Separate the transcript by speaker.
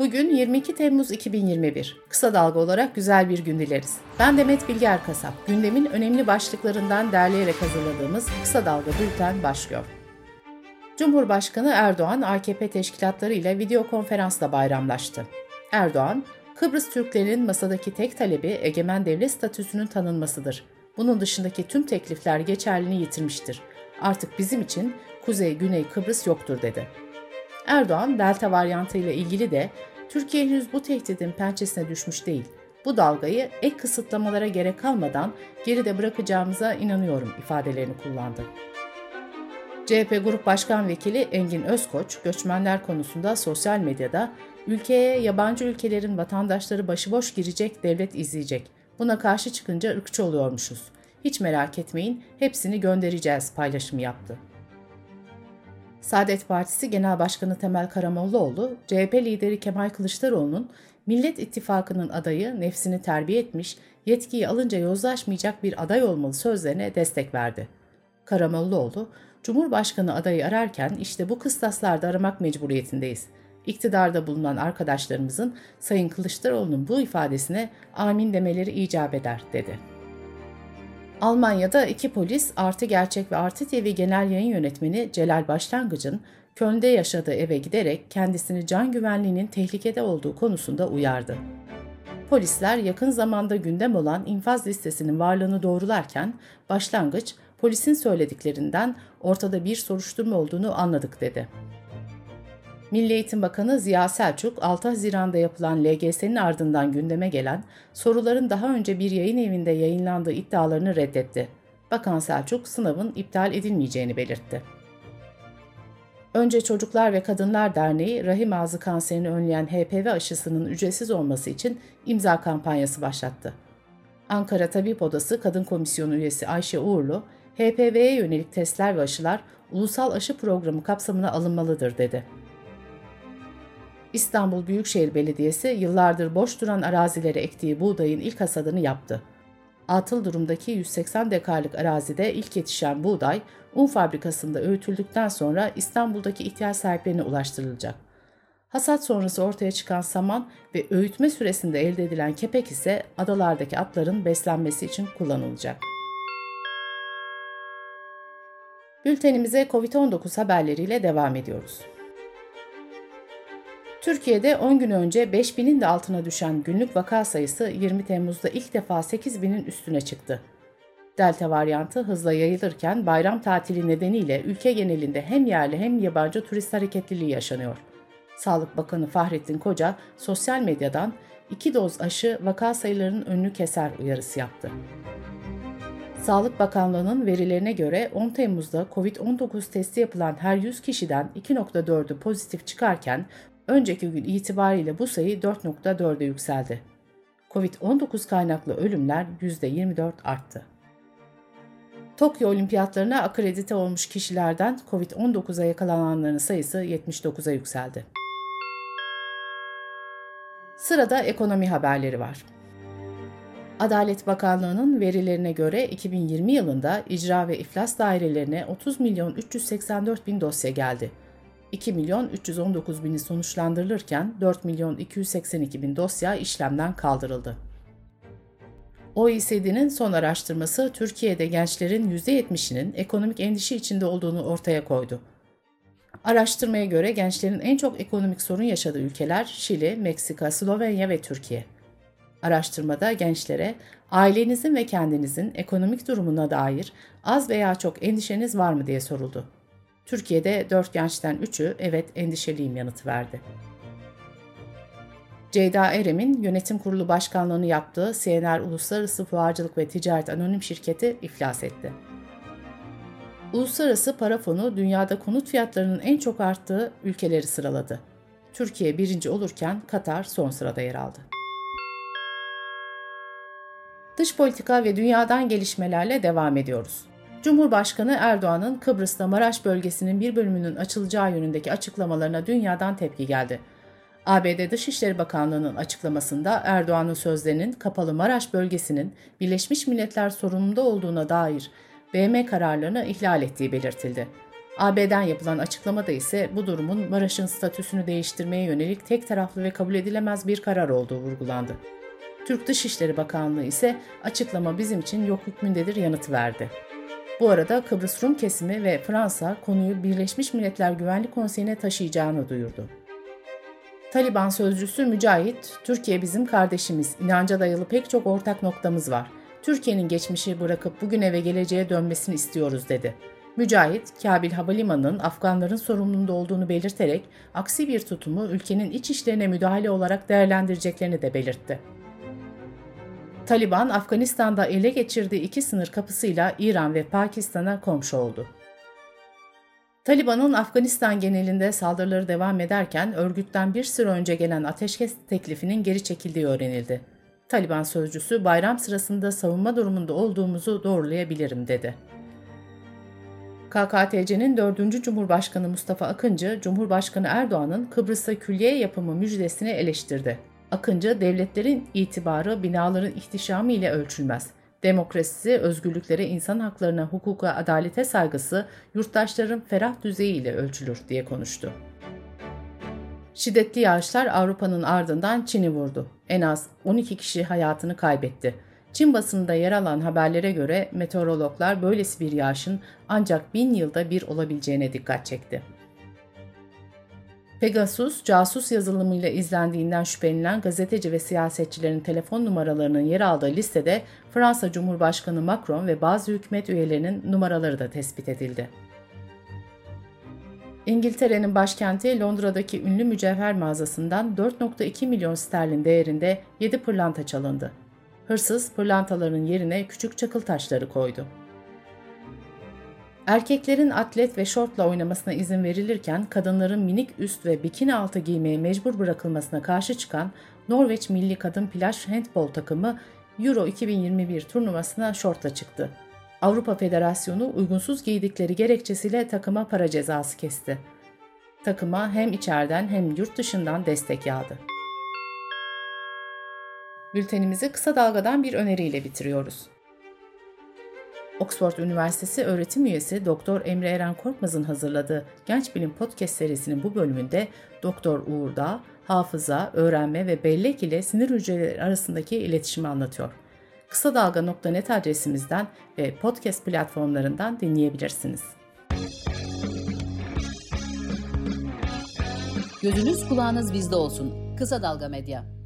Speaker 1: Bugün 22 Temmuz 2021. Kısa dalga olarak güzel bir gün dileriz. Ben Demet Bilge Erkasap. Gündemin önemli başlıklarından derleyerek hazırladığımız Kısa Dalga Bülten başlıyor. Cumhurbaşkanı Erdoğan AKP teşkilatları ile video konferansla bayramlaştı. Erdoğan, Kıbrıs Türklerinin masadaki tek talebi egemen devlet statüsünün tanınmasıdır. Bunun dışındaki tüm teklifler geçerliliğini yitirmiştir. Artık bizim için Kuzey Güney Kıbrıs yoktur dedi. Erdoğan, Delta varyantı ile ilgili de Türkiye henüz bu tehdidin pençesine düşmüş değil. Bu dalgayı ek kısıtlamalara gerek kalmadan geride bırakacağımıza inanıyorum ifadelerini kullandı. CHP Grup Başkan Vekili Engin Özkoç, göçmenler konusunda sosyal medyada ülkeye yabancı ülkelerin vatandaşları başıboş girecek, devlet izleyecek. Buna karşı çıkınca ırkçı oluyormuşuz. Hiç merak etmeyin, hepsini göndereceğiz paylaşımı yaptı. Saadet Partisi Genel Başkanı Temel Karamollaoğlu, CHP lideri Kemal Kılıçdaroğlu'nun Millet İttifakı'nın adayı nefsini terbiye etmiş, yetkiyi alınca yozlaşmayacak bir aday olmalı sözlerine destek verdi. Karamollaoğlu, Cumhurbaşkanı adayı ararken işte bu kıstaslarda aramak mecburiyetindeyiz. İktidarda bulunan arkadaşlarımızın Sayın Kılıçdaroğlu'nun bu ifadesine amin demeleri icap eder, dedi. Almanya'da iki polis Artı Gerçek ve Artı TV Genel Yayın Yönetmeni Celal Başlangıç'ın Köln'de yaşadığı eve giderek kendisini can güvenliğinin tehlikede olduğu konusunda uyardı. Polisler yakın zamanda gündem olan infaz listesinin varlığını doğrularken Başlangıç polisin söylediklerinden ortada bir soruşturma olduğunu anladık dedi. Milli Eğitim Bakanı Ziya Selçuk, 6 Haziran'da yapılan LGS'nin ardından gündeme gelen soruların daha önce bir yayın evinde yayınlandığı iddialarını reddetti. Bakan Selçuk, sınavın iptal edilmeyeceğini belirtti. Önce Çocuklar ve Kadınlar Derneği, rahim ağzı kanserini önleyen HPV aşısının ücretsiz olması için imza kampanyası başlattı. Ankara Tabip Odası Kadın Komisyonu üyesi Ayşe Uğurlu, HPV'ye yönelik testler ve aşılar ulusal aşı programı kapsamına alınmalıdır dedi. İstanbul Büyükşehir Belediyesi yıllardır boş duran arazilere ektiği buğdayın ilk hasadını yaptı. Atıl durumdaki 180 dekarlık arazide ilk yetişen buğday, un fabrikasında öğütüldükten sonra İstanbul'daki ihtiyaç sahiplerine ulaştırılacak. Hasat sonrası ortaya çıkan saman ve öğütme süresinde elde edilen kepek ise adalardaki atların beslenmesi için kullanılacak. Bültenimize COVID-19 haberleriyle devam ediyoruz. Türkiye'de 10 gün önce 5000'in de altına düşen günlük vaka sayısı 20 Temmuz'da ilk defa 8000'in üstüne çıktı. Delta varyantı hızla yayılırken bayram tatili nedeniyle ülke genelinde hem yerli hem yabancı turist hareketliliği yaşanıyor. Sağlık Bakanı Fahrettin Koca sosyal medyadan iki doz aşı vaka sayılarının önünü keser uyarısı yaptı. Sağlık Bakanlığı'nın verilerine göre 10 Temmuz'da COVID-19 testi yapılan her 100 kişiden 2.4'ü pozitif çıkarken önceki gün itibariyle bu sayı 4.4'e yükseldi. Covid-19 kaynaklı ölümler %24 arttı. Tokyo Olimpiyatlarına akredite olmuş kişilerden Covid-19'a yakalananların sayısı 79'a yükseldi. Sırada ekonomi haberleri var. Adalet Bakanlığı'nın verilerine göre 2020 yılında icra ve iflas dairelerine 30 milyon 384 bin dosya geldi. 2 milyon 319 bini sonuçlandırılırken 4 milyon 282 bin dosya işlemden kaldırıldı. OECD'nin son araştırması Türkiye'de gençlerin %70'inin ekonomik endişe içinde olduğunu ortaya koydu. Araştırmaya göre gençlerin en çok ekonomik sorun yaşadığı ülkeler Şili, Meksika, Slovenya ve Türkiye. Araştırmada gençlere ailenizin ve kendinizin ekonomik durumuna dair az veya çok endişeniz var mı diye soruldu. Türkiye'de 4 gençten 3'ü evet endişeliyim yanıtı verdi. Ceyda Erem'in yönetim kurulu başkanlığını yaptığı CNR Uluslararası Fuarcılık ve Ticaret Anonim Şirketi iflas etti. Uluslararası Para Fonu dünyada konut fiyatlarının en çok arttığı ülkeleri sıraladı. Türkiye birinci olurken Katar son sırada yer aldı. Dış politika ve dünyadan gelişmelerle devam ediyoruz. Cumhurbaşkanı Erdoğan'ın Kıbrıs'ta Maraş bölgesinin bir bölümünün açılacağı yönündeki açıklamalarına dünyadan tepki geldi. ABD Dışişleri Bakanlığı'nın açıklamasında Erdoğan'ın sözlerinin kapalı Maraş bölgesinin Birleşmiş Milletler sorumluluğunda olduğuna dair BM kararlarını ihlal ettiği belirtildi. AB'den yapılan açıklamada ise bu durumun Maraş'ın statüsünü değiştirmeye yönelik tek taraflı ve kabul edilemez bir karar olduğu vurgulandı. Türk Dışişleri Bakanlığı ise açıklama bizim için yok hükmündedir yanıtı verdi. Bu arada Kıbrıs Rum kesimi ve Fransa konuyu Birleşmiş Milletler Güvenlik Konseyi'ne taşıyacağını duyurdu. Taliban sözcüsü Mücahit, Türkiye bizim kardeşimiz, inanca dayalı pek çok ortak noktamız var. Türkiye'nin geçmişi bırakıp bugün ve geleceğe dönmesini istiyoruz dedi. Mücahit, Kabil Havalimanı'nın Afganların sorumluluğunda olduğunu belirterek aksi bir tutumu ülkenin iç işlerine müdahale olarak değerlendireceklerini de belirtti. Taliban, Afganistan'da ele geçirdiği iki sınır kapısıyla İran ve Pakistan'a komşu oldu. Taliban'ın Afganistan genelinde saldırıları devam ederken örgütten bir süre önce gelen ateşkes teklifinin geri çekildiği öğrenildi. Taliban sözcüsü bayram sırasında savunma durumunda olduğumuzu doğrulayabilirim dedi. KKTC'nin 4. Cumhurbaşkanı Mustafa Akıncı, Cumhurbaşkanı Erdoğan'ın Kıbrıs'a külliye yapımı müjdesini eleştirdi. Akıncı, devletlerin itibarı binaların ihtişamı ile ölçülmez. Demokrasisi, özgürlüklere, insan haklarına, hukuka, adalete saygısı yurttaşların ferah düzeyi ile ölçülür diye konuştu. Şiddetli yağışlar Avrupa'nın ardından Çin'i vurdu. En az 12 kişi hayatını kaybetti. Çin basında yer alan haberlere göre meteorologlar böylesi bir yağışın ancak bin yılda bir olabileceğine dikkat çekti. Pegasus, casus yazılımıyla izlendiğinden şüphelenilen gazeteci ve siyasetçilerin telefon numaralarının yer aldığı listede Fransa Cumhurbaşkanı Macron ve bazı hükümet üyelerinin numaraları da tespit edildi. İngiltere'nin başkenti Londra'daki ünlü mücevher mağazasından 4.2 milyon sterlin değerinde 7 pırlanta çalındı. Hırsız pırlantaların yerine küçük çakıl taşları koydu. Erkeklerin atlet ve şortla oynamasına izin verilirken kadınların minik üst ve bikini altı giymeye mecbur bırakılmasına karşı çıkan Norveç milli kadın plaj handbol takımı Euro 2021 turnuvasına şortla çıktı. Avrupa Federasyonu uygunsuz giydikleri gerekçesiyle takıma para cezası kesti. Takıma hem içeriden hem yurt dışından destek yağdı. Bültenimizi kısa dalgadan bir öneriyle bitiriyoruz. Oxford Üniversitesi öğretim üyesi Doktor Emre Eren Korkmaz'ın hazırladığı Genç Bilim Podcast serisinin bu bölümünde Doktor Uğur Dağ, hafıza, öğrenme ve bellek ile sinir hücreleri arasındaki iletişimi anlatıyor. Kısa Dalga.net adresimizden ve podcast platformlarından dinleyebilirsiniz.
Speaker 2: Gözünüz kulağınız bizde olsun. Kısa Dalga Medya.